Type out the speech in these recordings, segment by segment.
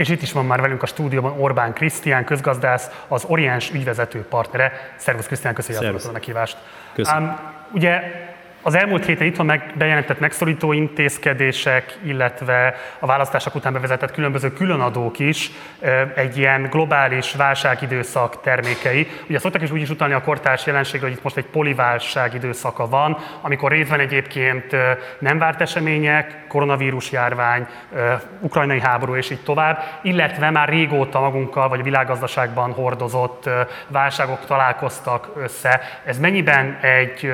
És itt is van már velünk a stúdióban Orbán Krisztián, közgazdász, az Oriens ügyvezető partnere. Szervusz Krisztián, köszönjük a meghívást. Köszönöm. Um, ugye az elmúlt héten itt van meg, bejelentett megszorító intézkedések, illetve a választások után bevezetett különböző különadók is egy ilyen globális válságidőszak termékei. Ugye szoktak is úgy is utalni a kortárs jelenségre, hogy itt most egy poliválság időszaka van, amikor részben egyébként nem várt események, koronavírus járvány, ukrajnai háború és így tovább, illetve már régóta magunkkal vagy a világgazdaságban hordozott válságok találkoztak össze. Ez mennyiben egy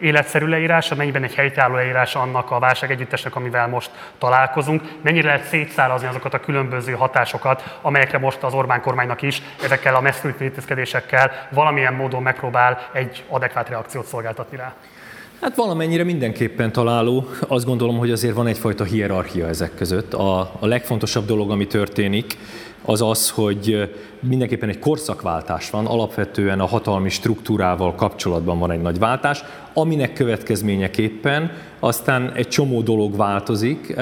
életszerű leírás, mennyiben egy helytálló leírás annak a válság együttesnek, amivel most találkozunk, mennyire lehet szétszárazni azokat a különböző hatásokat, amelyekre most az Orbán kormánynak is ezekkel a messzülítő intézkedésekkel valamilyen módon megpróbál egy adekvát reakciót szolgáltatni rá. Hát valamennyire mindenképpen találó. Azt gondolom, hogy azért van egyfajta hierarchia ezek között. A, a legfontosabb dolog, ami történik, az az, hogy mindenképpen egy korszakváltás van, alapvetően a hatalmi struktúrával kapcsolatban van egy nagy váltás, aminek következményeképpen aztán egy csomó dolog változik,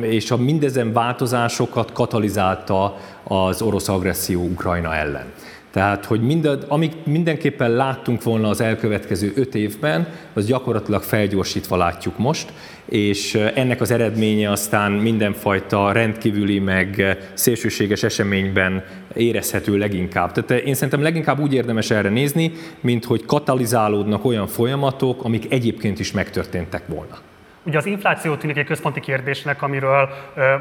és a mindezen változásokat katalizálta az orosz agresszió Ukrajna ellen. Tehát, hogy mindad, amit mindenképpen láttunk volna az elkövetkező öt évben, az gyakorlatilag felgyorsítva látjuk most, és ennek az eredménye aztán mindenfajta rendkívüli meg szélsőséges eseményben érezhető leginkább. Tehát én szerintem leginkább úgy érdemes erre nézni, mint hogy katalizálódnak olyan folyamatok, amik egyébként is megtörténtek volna. Ugye az infláció tűnik egy központi kérdésnek, amiről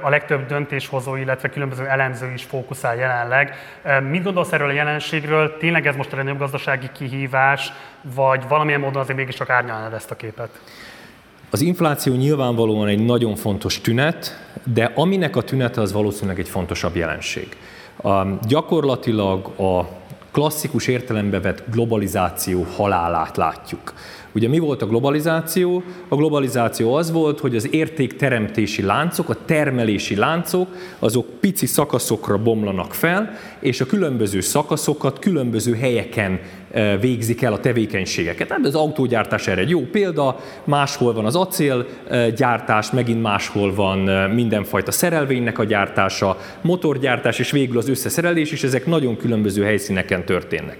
a legtöbb döntéshozó, illetve különböző elemző is fókuszál jelenleg. Mit gondolsz erről a jelenségről? Tényleg ez most a legnagyobb gazdasági kihívás, vagy valamilyen módon azért mégiscsak árnyalnád ezt a képet? Az infláció nyilvánvalóan egy nagyon fontos tünet, de aminek a tünete az valószínűleg egy fontosabb jelenség. A, gyakorlatilag a klasszikus értelembe vett globalizáció halálát látjuk. Ugye mi volt a globalizáció? A globalizáció az volt, hogy az értékteremtési láncok, a termelési láncok, azok pici szakaszokra bomlanak fel, és a különböző szakaszokat különböző helyeken e, végzik el a tevékenységeket. Hát az autógyártás erre egy jó példa, máshol van az acélgyártás, megint máshol van e, mindenfajta szerelvénynek a gyártása, motorgyártás, és végül az összeszerelés is, ezek nagyon különböző helyszíneken történnek.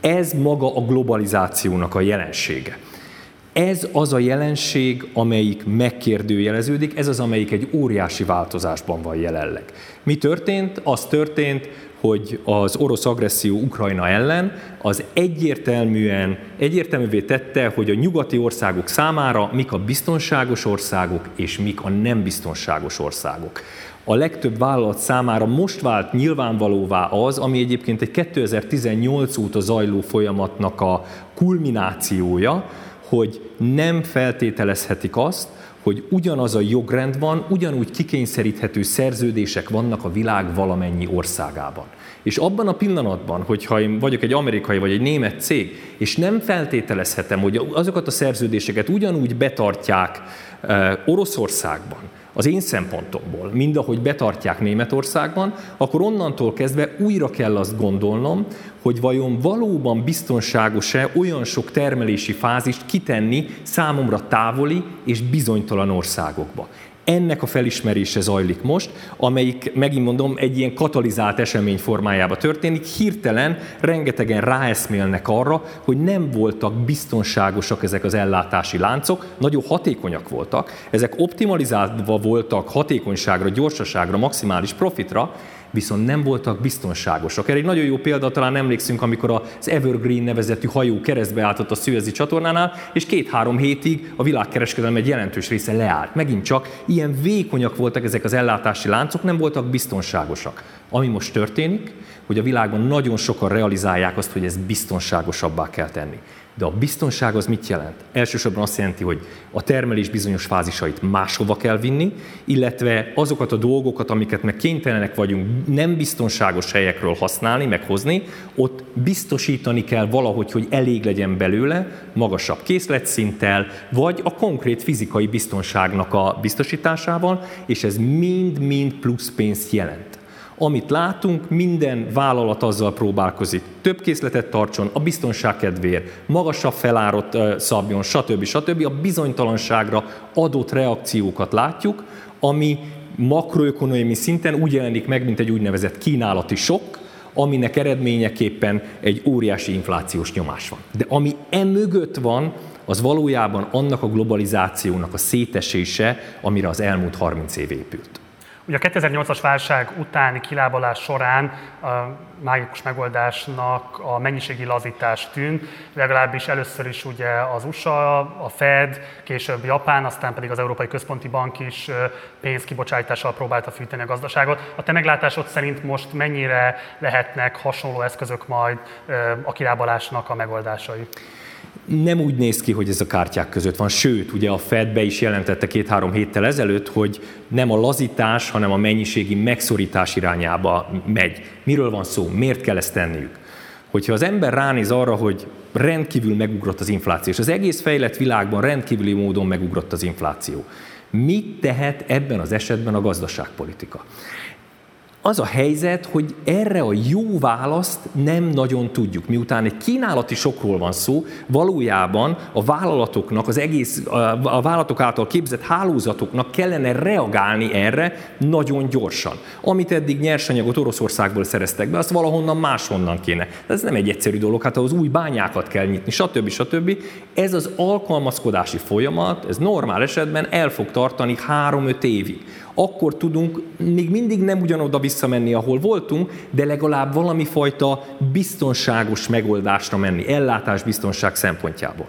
Ez maga a globalizációnak a jelensége. Ez az a jelenség, amelyik megkérdőjeleződik, ez az, amelyik egy óriási változásban van jelenleg. Mi történt? Az történt, hogy az orosz agresszió Ukrajna ellen az egyértelműen, egyértelművé tette, hogy a nyugati országok számára mik a biztonságos országok és mik a nem biztonságos országok. A legtöbb vállalat számára most vált nyilvánvalóvá az, ami egyébként egy 2018 óta zajló folyamatnak a kulminációja, hogy nem feltételezhetik azt, hogy ugyanaz a jogrend van, ugyanúgy kikényszeríthető szerződések vannak a világ valamennyi országában. És abban a pillanatban, hogyha én vagyok egy amerikai vagy egy német cég, és nem feltételezhetem, hogy azokat a szerződéseket ugyanúgy betartják eh, Oroszországban, az én szempontomból, mind ahogy betartják Németországban, akkor onnantól kezdve újra kell azt gondolnom, hogy vajon valóban biztonságos-e olyan sok termelési fázist kitenni számomra távoli és bizonytalan országokba. Ennek a felismerése zajlik most, amelyik, megint mondom, egy ilyen katalizált esemény formájába történik. Hirtelen rengetegen ráeszmélnek arra, hogy nem voltak biztonságosak ezek az ellátási láncok, nagyon hatékonyak voltak, ezek optimalizálva voltak hatékonyságra, gyorsaságra, maximális profitra, viszont nem voltak biztonságosak. Erre egy nagyon jó példa, talán emlékszünk, amikor az Evergreen nevezetű hajó keresztbe álltott a Szüezi csatornánál, és két-három hétig a világkereskedelem egy jelentős része leállt. Megint csak ilyen vékonyak voltak ezek az ellátási láncok, nem voltak biztonságosak. Ami most történik, hogy a világban nagyon sokan realizálják azt, hogy ez biztonságosabbá kell tenni. De a biztonság az mit jelent? Elsősorban azt jelenti, hogy a termelés bizonyos fázisait máshova kell vinni, illetve azokat a dolgokat, amiket meg kénytelenek vagyunk nem biztonságos helyekről használni, meghozni, ott biztosítani kell valahogy, hogy elég legyen belőle, magasabb készletszinttel, vagy a konkrét fizikai biztonságnak a biztosításával, és ez mind-mind plusz pénzt jelent. Amit látunk, minden vállalat azzal próbálkozik. Több készletet tartson, a biztonság kedvéért, magasabb felárat szabjon, stb. stb. A bizonytalanságra adott reakciókat látjuk, ami makroökonomiai szinten úgy jelenik meg, mint egy úgynevezett kínálati sok, aminek eredményeképpen egy óriási inflációs nyomás van. De ami emögött van, az valójában annak a globalizációnak a szétesése, amire az elmúlt 30 év épült. Ugye a 2008-as válság utáni kilábalás során a mágikus megoldásnak a mennyiségi lazítás tűnt, legalábbis először is ugye az USA, a Fed, később Japán, aztán pedig az Európai Központi Bank is pénzkibocsátással próbálta fűteni a gazdaságot. A te meglátásod szerint most mennyire lehetnek hasonló eszközök majd a kilábalásnak a megoldásai? Nem úgy néz ki, hogy ez a kártyák között van, sőt, ugye a Fed be is jelentette két-három héttel ezelőtt, hogy nem a lazítás, hanem a mennyiségi megszorítás irányába megy. Miről van szó? Miért kell ezt tenniük? Hogyha az ember ránéz arra, hogy rendkívül megugrott az infláció, és az egész fejlett világban rendkívüli módon megugrott az infláció, mit tehet ebben az esetben a gazdaságpolitika? Az a helyzet, hogy erre a jó választ nem nagyon tudjuk. Miután egy kínálati sokról van szó, valójában a vállalatoknak, az egész, a vállalatok által képzett hálózatoknak kellene reagálni erre nagyon gyorsan. Amit eddig nyersanyagot Oroszországból szereztek be, azt valahonnan máshonnan kéne. De ez nem egy egyszerű dolog, hát az új bányákat kell nyitni, stb. stb. Ez az alkalmazkodási folyamat, ez normál esetben el fog tartani 3-5 évig akkor tudunk még mindig nem ugyanoda visszamenni, ahol voltunk, de legalább valami fajta biztonságos megoldásra menni, ellátás biztonság szempontjából.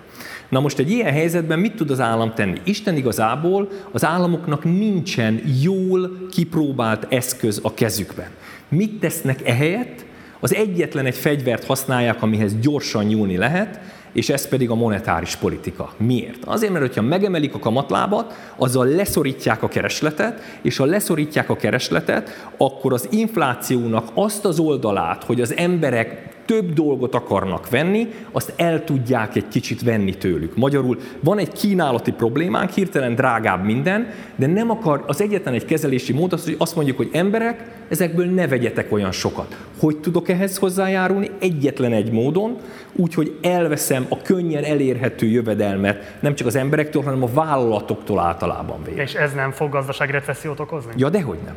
Na most egy ilyen helyzetben mit tud az állam tenni? Isten igazából az államoknak nincsen jól kipróbált eszköz a kezükben. Mit tesznek ehelyett? Az egyetlen egy fegyvert használják, amihez gyorsan nyúlni lehet, és ez pedig a monetáris politika. Miért? Azért, mert hogyha megemelik a kamatlábat, azzal leszorítják a keresletet, és ha leszorítják a keresletet, akkor az inflációnak azt az oldalát, hogy az emberek több dolgot akarnak venni, azt el tudják egy kicsit venni tőlük. Magyarul van egy kínálati problémánk, hirtelen drágább minden, de nem akar, az egyetlen egy kezelési mód az, hogy azt mondjuk, hogy emberek, ezekből ne vegyetek olyan sokat. Hogy tudok ehhez hozzájárulni? Egyetlen egy módon, úgyhogy elveszem a könnyen elérhető jövedelmet nem csak az emberektől, hanem a vállalatoktól általában véve. És ez nem fog gazdasági recessziót okozni? Ja, dehogy nem.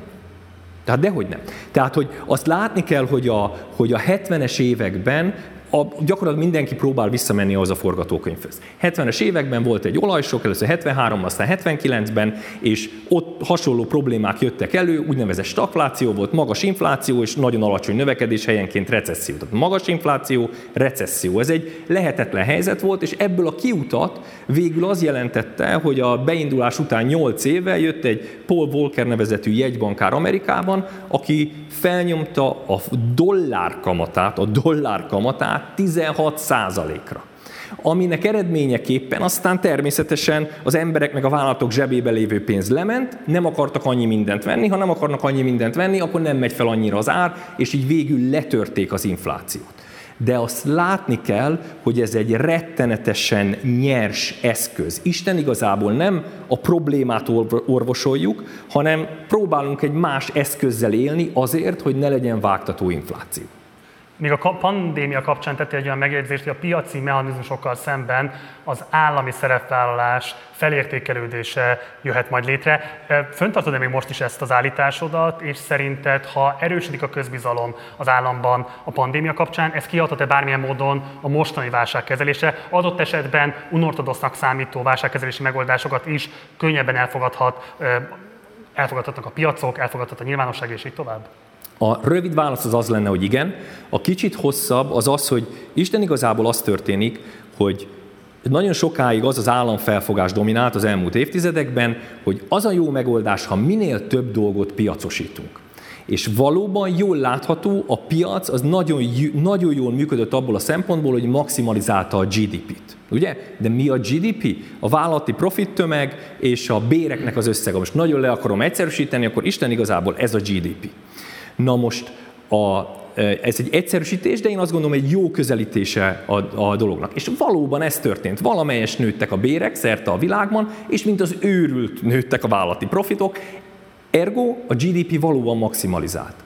Tehát dehogy nem. Tehát, hogy azt látni kell, hogy a, hogy a 70-es években a, gyakorlatilag mindenki próbál visszamenni az a forgatókönyvhöz. 70-es években volt egy olajsok, először 73 aztán 79-ben, és ott hasonló problémák jöttek elő, úgynevezett stagfláció volt, magas infláció és nagyon alacsony növekedés, helyenként recesszió. Tehát magas infláció, recesszió. Ez egy lehetetlen helyzet volt, és ebből a kiutat végül az jelentette, hogy a beindulás után 8 éve jött egy Paul Volcker nevezetű jegybankár Amerikában, aki felnyomta a dollár kamatát, a dollár kamatát 16 ra aminek eredményeképpen aztán természetesen az emberek meg a vállalatok zsebébe lévő pénz lement, nem akartak annyi mindent venni, ha nem akarnak annyi mindent venni, akkor nem megy fel annyira az ár, és így végül letörték az inflációt de azt látni kell, hogy ez egy rettenetesen nyers eszköz. Isten igazából nem a problémát orvosoljuk, hanem próbálunk egy más eszközzel élni azért, hogy ne legyen vágtató infláció. Még a pandémia kapcsán tette egy olyan megjegyzést, hogy a piaci mechanizmusokkal szemben az állami szerepvállalás felértékelődése jöhet majd létre. Föntartod-e még most is ezt az állításodat, és szerinted, ha erősödik a közbizalom az államban a pandémia kapcsán, ez kiadhat-e bármilyen módon a mostani válságkezelése? Adott esetben unortodoxnak számító válságkezelési megoldásokat is könnyebben elfogadhat, elfogadhatnak a piacok, elfogadhat a nyilvánosság, és így tovább? A rövid válasz az az lenne, hogy igen. A kicsit hosszabb az az, hogy Isten igazából az történik, hogy nagyon sokáig az az államfelfogás dominált az elmúlt évtizedekben, hogy az a jó megoldás, ha minél több dolgot piacosítunk. És valóban jól látható, a piac az nagyon, nagyon jól működött abból a szempontból, hogy maximalizálta a GDP-t. Ugye? De mi a GDP? A vállalati profit tömeg és a béreknek az összege. Most nagyon le akarom egyszerűsíteni, akkor Isten igazából ez a GDP. Na most a, ez egy egyszerűsítés, de én azt gondolom, egy jó közelítése a, a dolognak. És valóban ez történt. Valamelyes nőttek a bérek szerte a világban, és mint az őrült nőttek a vállalati profitok, ergo a GDP valóban maximalizált.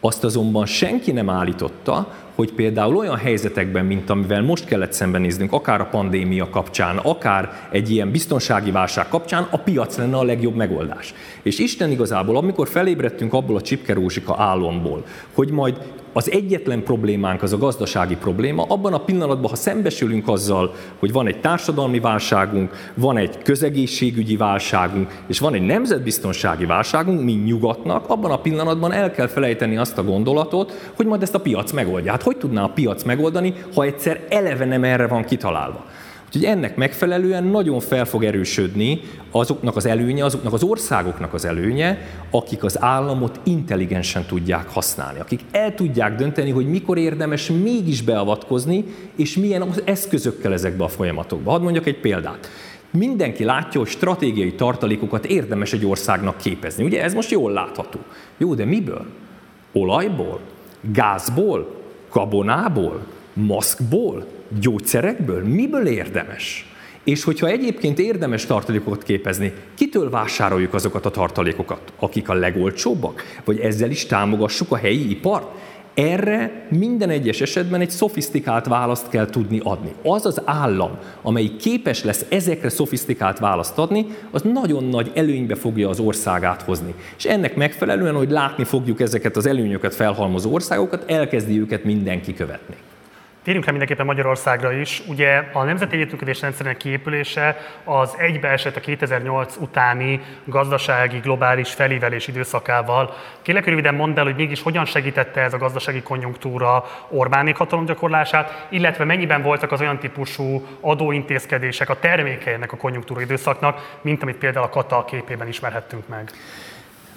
Azt azonban senki nem állította, hogy például olyan helyzetekben, mint amivel most kellett szembenéznünk, akár a pandémia kapcsán, akár egy ilyen biztonsági válság kapcsán, a piac lenne a legjobb megoldás. És Isten igazából, amikor felébredtünk abból a csipkerózsika álomból, hogy majd az egyetlen problémánk az a gazdasági probléma, abban a pillanatban, ha szembesülünk azzal, hogy van egy társadalmi válságunk, van egy közegészségügyi válságunk, és van egy nemzetbiztonsági válságunk, mi nyugatnak, abban a pillanatban el kell felejteni azt a gondolatot, hogy majd ezt a piac megoldja. Hát hogy tudná a piac megoldani, ha egyszer eleve nem erre van kitalálva? Úgyhogy ennek megfelelően nagyon fel fog erősödni azoknak az előnye, azoknak az országoknak az előnye, akik az államot intelligensen tudják használni, akik el tudják dönteni, hogy mikor érdemes mégis beavatkozni, és milyen az eszközökkel ezekbe a folyamatokba. Hadd mondjak egy példát. Mindenki látja, hogy stratégiai tartalékokat érdemes egy országnak képezni. Ugye ez most jól látható. Jó, de miből? Olajból? Gázból? Gabonából? Maszkból? gyógyszerekből? Miből érdemes? És hogyha egyébként érdemes tartalékokat képezni, kitől vásároljuk azokat a tartalékokat? Akik a legolcsóbbak? Vagy ezzel is támogassuk a helyi ipart? Erre minden egyes esetben egy szofisztikált választ kell tudni adni. Az az állam, amelyik képes lesz ezekre szofisztikált választ adni, az nagyon nagy előnybe fogja az országát hozni. És ennek megfelelően, hogy látni fogjuk ezeket az előnyöket felhalmozó országokat, elkezdi őket mindenki követni. Térjünk rá mindenképpen Magyarországra is. Ugye a Nemzeti Együttműködés rendszerének kiépülése az egybeesett a 2008 utáni gazdasági globális felívelés időszakával. Kérlek röviden mondd el, hogy mégis hogyan segítette ez a gazdasági konjunktúra Orbánék hatalomgyakorlását, illetve mennyiben voltak az olyan típusú adóintézkedések a terméke ennek a konjunktúra időszaknak, mint amit például a Kata képében ismerhettünk meg.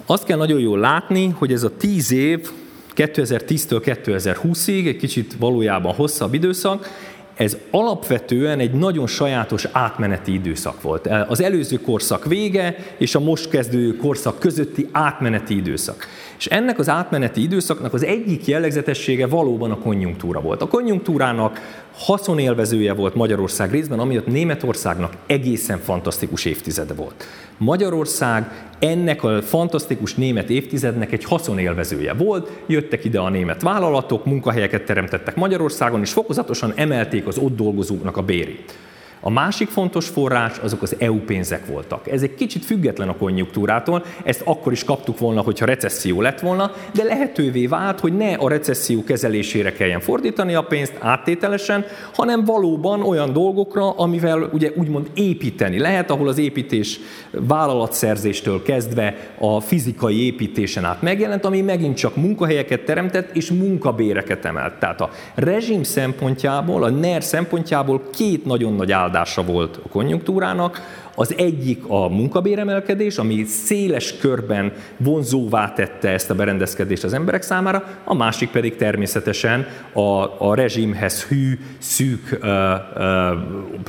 Azt kell nagyon jól látni, hogy ez a tíz év 2010-től 2020-ig, egy kicsit valójában hosszabb időszak, ez alapvetően egy nagyon sajátos átmeneti időszak volt. Az előző korszak vége és a most kezdő korszak közötti átmeneti időszak. És ennek az átmeneti időszaknak az egyik jellegzetessége valóban a konjunktúra volt. A konjunktúrának haszonélvezője volt Magyarország részben, amiatt Németországnak egészen fantasztikus évtizede volt. Magyarország ennek a fantasztikus német évtizednek egy haszonélvezője volt, jöttek ide a német vállalatok, munkahelyeket teremtettek Magyarországon, és fokozatosan emelték az ott dolgozóknak a bérét. A másik fontos forrás azok az EU pénzek voltak. Ez egy kicsit független a konjunktúrától, ezt akkor is kaptuk volna, hogyha recesszió lett volna, de lehetővé vált, hogy ne a recesszió kezelésére kelljen fordítani a pénzt áttételesen, hanem valóban olyan dolgokra, amivel ugye úgymond építeni lehet, ahol az építés vállalatszerzéstől kezdve a fizikai építésen át megjelent, ami megint csak munkahelyeket teremtett és munkabéreket emelt. Tehát a rezsim szempontjából, a NER szempontjából két nagyon nagy áldás áldása volt a konjunktúrának. Az egyik a munkabéremelkedés, ami széles körben vonzóvá tette ezt a berendezkedést az emberek számára, a másik pedig természetesen a, a rezsimhez hű, szűk, uh,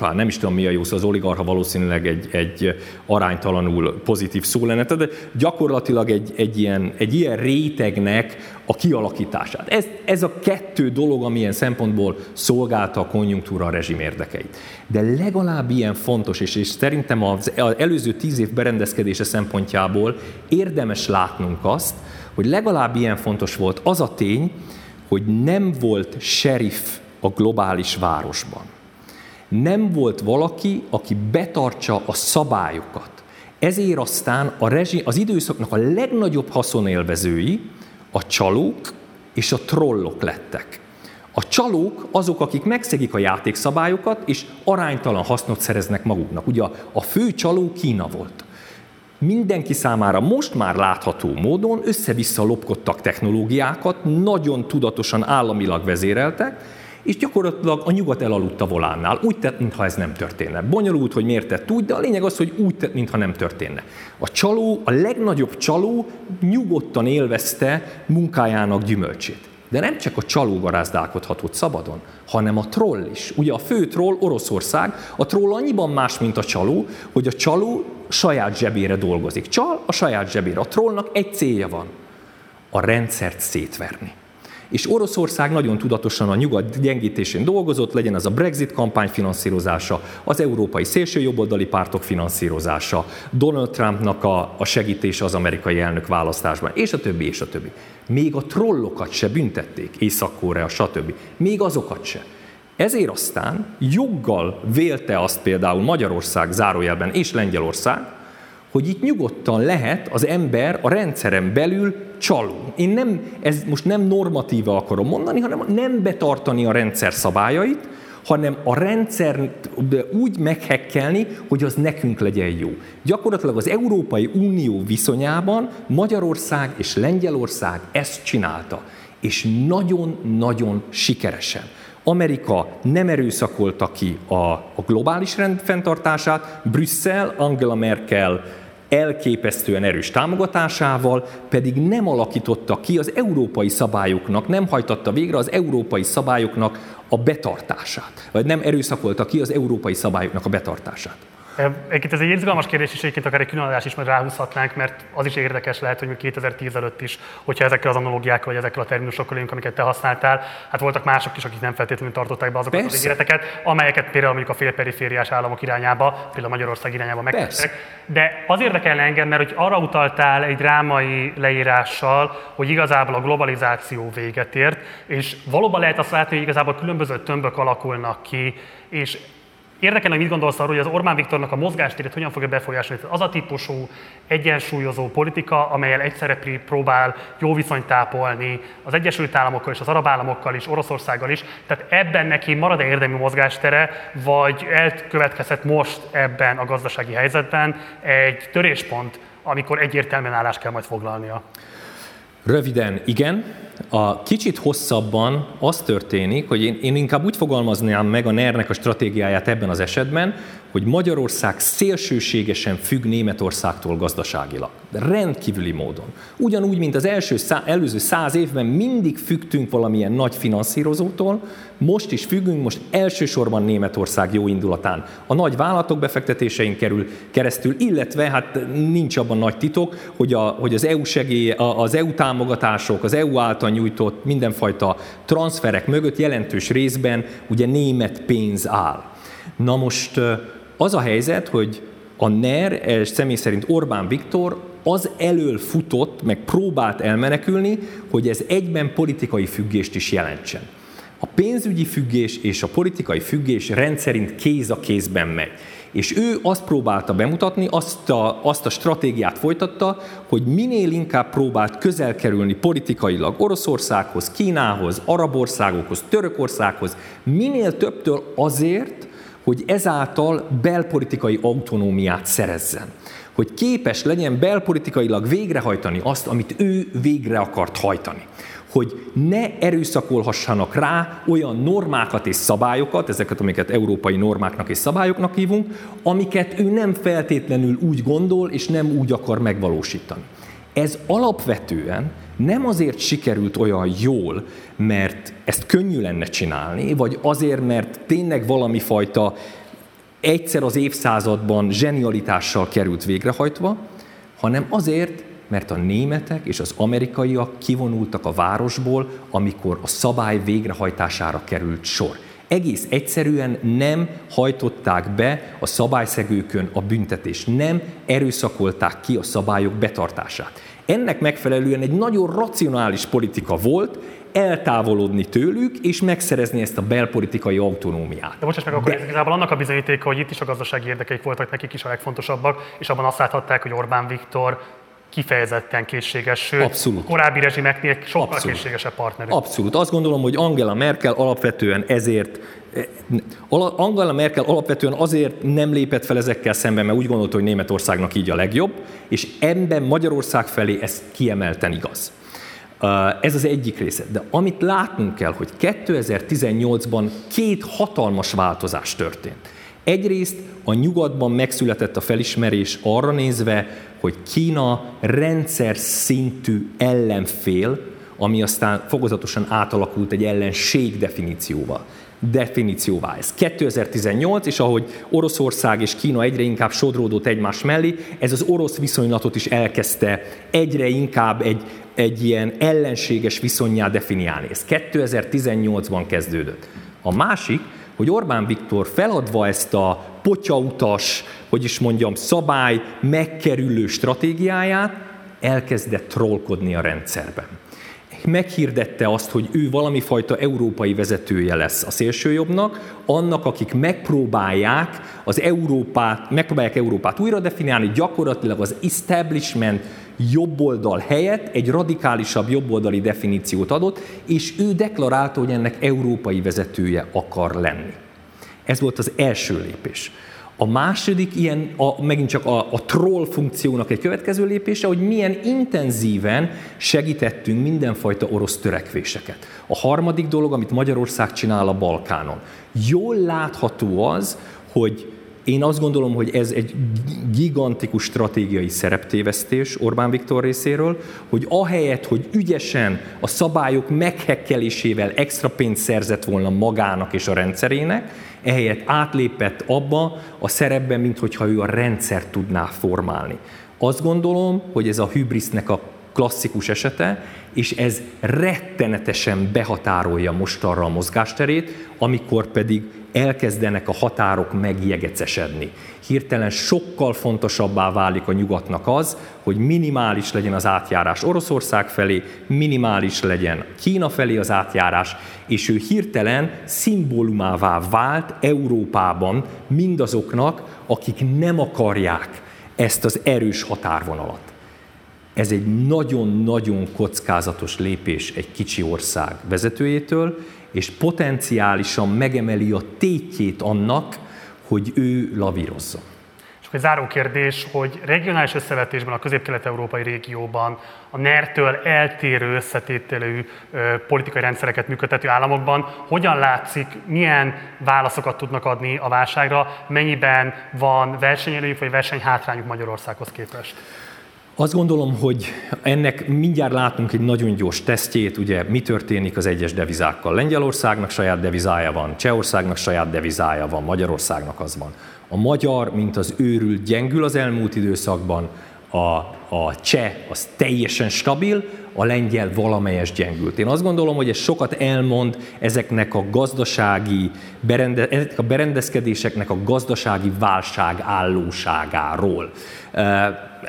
uh, nem is tudom mi a jó szó, az oligarha valószínűleg egy, egy aránytalanul pozitív szó lenne, de gyakorlatilag egy, egy, ilyen, egy ilyen rétegnek a kialakítását. Ez, ez a kettő dolog, amilyen szempontból szolgálta a konjunktúra a rezsim érdekeit. De legalább ilyen fontos, és, és szerintem az, előző tíz év berendezkedése szempontjából érdemes látnunk azt, hogy legalább ilyen fontos volt az a tény, hogy nem volt sheriff a globális városban. Nem volt valaki, aki betartsa a szabályokat. Ezért aztán a rezsi, az időszaknak a legnagyobb haszonélvezői a csalók és a trollok lettek. A csalók azok, akik megszegik a játékszabályokat, és aránytalan hasznot szereznek maguknak. Ugye a fő csaló Kína volt. Mindenki számára most már látható módon össze-vissza lopkodtak technológiákat, nagyon tudatosan államilag vezéreltek, és gyakorlatilag a nyugat elaludt a volánnál. Úgy tett, mintha ez nem történne. Bonyolult, hogy miért tett úgy, de a lényeg az, hogy úgy tett, mintha nem történne. A csaló, a legnagyobb csaló nyugodtan élvezte munkájának gyümölcsét. De nem csak a csaló garázdálkodhatott szabadon, hanem a troll is. Ugye a fő troll Oroszország, a troll annyiban más, mint a csaló, hogy a csaló saját zsebére dolgozik. Csal a saját zsebére. A trollnak egy célja van, a rendszert szétverni. És Oroszország nagyon tudatosan a nyugat gyengítésén dolgozott, legyen az a Brexit kampány finanszírozása, az európai szélsőjobboldali pártok finanszírozása, Donald Trumpnak a, a segítése az amerikai elnök választásban, és a többi, és a többi. Még a trollokat se büntették, Észak-Korea, stb. Még azokat se. Ezért aztán joggal vélte azt például Magyarország zárójelben és Lengyelország, hogy itt nyugodtan lehet az ember a rendszeren belül csaló. Én nem, ez most nem normatíva akarom mondani, hanem nem betartani a rendszer szabályait, hanem a rendszer úgy meghekkelni, hogy az nekünk legyen jó. Gyakorlatilag az Európai Unió viszonyában Magyarország és Lengyelország ezt csinálta, és nagyon-nagyon sikeresen. Amerika nem erőszakolta ki a, a globális rend fenntartását, Brüsszel, Angela Merkel elképesztően erős támogatásával pedig nem alakította ki az európai szabályoknak, nem hajtatta végre az európai szabályoknak a betartását, vagy nem erőszakolta ki az európai szabályoknak a betartását. Egyébként ez egy izgalmas kérdés, és egyébként akár egy különadást is majd ráhúzhatnánk, mert az is érdekes lehet, hogy 2010 előtt is, hogyha ezekkel az analógiákkal, vagy ezekkel a terminusokkal élünk, amiket te használtál, hát voltak mások is, akik nem feltétlenül tartották be azokat Persze. az ígéreteket, amelyeket például mondjuk a félperifériás államok irányába, például Magyarország irányába megtettek. De az érdekelne engem, mert hogy arra utaltál egy drámai leírással, hogy igazából a globalizáció véget ért, és valóban lehet azt látni, hogy igazából különböző tömbök alakulnak ki, és Érdekelne, hogy mit gondolsz arról, hogy az Orbán Viktornak a mozgástérét hogyan fogja befolyásolni. Az a típusú egyensúlyozó politika, amelyel egyszerre próbál jó viszonyt tápolni az Egyesült Államokkal és az arab államokkal is, Oroszországgal is. Tehát ebben neki marad-e érdemi mozgástere, vagy elkövetkezhet most ebben a gazdasági helyzetben egy töréspont, amikor egyértelműen állást kell majd foglalnia? Röviden igen. A kicsit hosszabban az történik, hogy én, én inkább úgy fogalmaznám meg a NER-nek a stratégiáját ebben az esetben, hogy Magyarország szélsőségesen függ Németországtól gazdaságilag. De rendkívüli módon. Ugyanúgy, mint az első szá- előző száz évben mindig függtünk valamilyen nagy finanszírozótól, most is függünk, most elsősorban Németország jó indulatán. A nagy vállalatok befektetéseink kerül keresztül, illetve hát nincs abban nagy titok, hogy, a, hogy az EU segély, az EU támogatások, az EU által nyújtott mindenfajta transferek mögött jelentős részben ugye német pénz áll. Na most az a helyzet, hogy a NER, és személy szerint Orbán Viktor az elől futott, meg próbált elmenekülni, hogy ez egyben politikai függést is jelentsen. A pénzügyi függés és a politikai függés rendszerint kéz a kézben megy. És ő azt próbálta bemutatni, azt a, azt a stratégiát folytatta, hogy minél inkább próbált közel kerülni politikailag Oroszországhoz, Kínához, arab országokhoz, Törökországhoz, minél többtől azért, hogy ezáltal belpolitikai autonómiát szerezzen. Hogy képes legyen belpolitikailag végrehajtani azt, amit ő végre akart hajtani hogy ne erőszakolhassanak rá olyan normákat és szabályokat, ezeket, amiket európai normáknak és szabályoknak hívunk, amiket ő nem feltétlenül úgy gondol és nem úgy akar megvalósítani. Ez alapvetően nem azért sikerült olyan jól, mert ezt könnyű lenne csinálni, vagy azért, mert tényleg valami fajta egyszer az évszázadban zsenialitással került végrehajtva, hanem azért, mert a németek és az amerikaiak kivonultak a városból, amikor a szabály végrehajtására került sor. Egész egyszerűen nem hajtották be a szabályszegőkön a büntetést, nem erőszakolták ki a szabályok betartását. Ennek megfelelően egy nagyon racionális politika volt, eltávolodni tőlük, és megszerezni ezt a belpolitikai autonómiát. De bocsáss meg, akkor De... igazából annak a bizonyítéka, hogy itt is a gazdasági érdekeik voltak nekik is a legfontosabbak, és abban azt láthatták, hogy Orbán Viktor kifejezetten készséges, sőt, Abszolút. korábbi rezsimeknél sokkal Abszolút. készségesebb partner. Abszolút. Azt gondolom, hogy Angela Merkel alapvetően ezért Angela Merkel alapvetően azért nem lépett fel ezekkel szemben, mert úgy gondolta, hogy Németországnak így a legjobb, és ebben Magyarország felé ez kiemelten igaz. Ez az egyik része. De amit látnunk kell, hogy 2018-ban két hatalmas változás történt. Egyrészt a nyugatban megszületett a felismerés arra nézve, hogy Kína rendszer szintű ellenfél, ami aztán fokozatosan átalakult egy ellenség definícióval. definícióvá. Ez 2018, és ahogy Oroszország és Kína egyre inkább sodródott egymás mellé, ez az orosz viszonylatot is elkezdte egyre inkább egy, egy ilyen ellenséges viszonyjá definiálni. Ez 2018-ban kezdődött. A másik, hogy Orbán Viktor feladva ezt a potyautas, hogy is mondjam, szabály megkerülő stratégiáját, elkezdett trollkodni a rendszerben. Meghirdette azt, hogy ő valami fajta európai vezetője lesz a szélsőjobbnak, annak, akik megpróbálják az Európát, megpróbálják Európát újra definiálni, gyakorlatilag az establishment jobboldal helyett egy radikálisabb jobboldali definíciót adott, és ő deklarálta, hogy ennek európai vezetője akar lenni. Ez volt az első lépés. A második ilyen, a, megint csak a, a troll funkciónak egy következő lépése, hogy milyen intenzíven segítettünk mindenfajta orosz törekvéseket. A harmadik dolog, amit Magyarország csinál a Balkánon. Jól látható az, hogy én azt gondolom, hogy ez egy gigantikus stratégiai szereptévesztés Orbán Viktor részéről, hogy ahelyett, hogy ügyesen a szabályok meghekkelésével extra pénzt szerzett volna magának és a rendszerének, ehelyett átlépett abba a szerepben, mintha ő a rendszer tudná formálni. Azt gondolom, hogy ez a hübrisznek a klasszikus esete, és ez rettenetesen behatárolja most arra a mozgásterét, amikor pedig elkezdenek a határok megjegecesedni. Hirtelen sokkal fontosabbá válik a nyugatnak az, hogy minimális legyen az átjárás Oroszország felé, minimális legyen Kína felé az átjárás, és ő hirtelen szimbólumává vált Európában mindazoknak, akik nem akarják ezt az erős határvonalat. Ez egy nagyon-nagyon kockázatos lépés egy kicsi ország vezetőjétől, és potenciálisan megemeli a tétjét annak, hogy ő lavírozzon. És egy záró kérdés, hogy regionális összevetésben a közép-kelet-európai régióban a NER-től eltérő összetételű politikai rendszereket működtető államokban hogyan látszik, milyen válaszokat tudnak adni a válságra, mennyiben van versenyelőjük vagy versenyhátrányuk Magyarországhoz képest? Azt gondolom, hogy ennek mindjárt látunk egy nagyon gyors tesztjét, ugye mi történik az egyes devizákkal. Lengyelországnak saját devizája van, Csehországnak saját devizája van, Magyarországnak az van. A magyar, mint az őrült gyengül az elmúlt időszakban, a, a cseh az teljesen stabil, a lengyel valamelyes gyengült. Én azt gondolom, hogy ez sokat elmond ezeknek a gazdasági, berende, ezeknek a berendezkedéseknek a gazdasági válság állóságáról.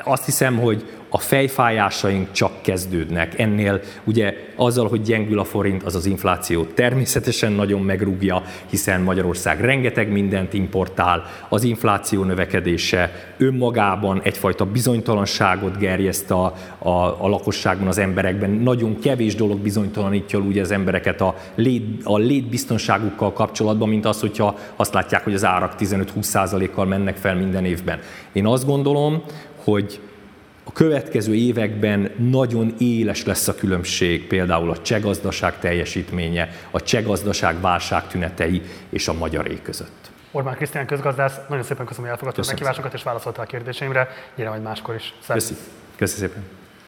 Azt hiszem, hogy a fejfájásaink csak kezdődnek. Ennél ugye azzal, hogy gyengül a forint, az az infláció természetesen nagyon megrúgja, hiszen Magyarország rengeteg mindent importál, az infláció növekedése önmagában egyfajta bizonytalanságot gerjeszt a, a, a lakosságban, az emberekben. Nagyon kevés dolog bizonytalanítja úgy az embereket a, lét, a létbiztonságukkal kapcsolatban, mint az, hogyha azt látják, hogy az árak 15-20%-kal mennek fel minden évben. Én azt gondolom, hogy a következő években nagyon éles lesz a különbség például a cseh gazdaság teljesítménye, a cseh gazdaság válság tünetei és a magyaré között. Orbán Krisztián közgazdász, nagyon szépen köszönöm, hogy elfogadtad a meghívásokat és válaszoltál a kérdéseimre. Gyere majd máskor is. Köszönöm. Köszönöm szépen.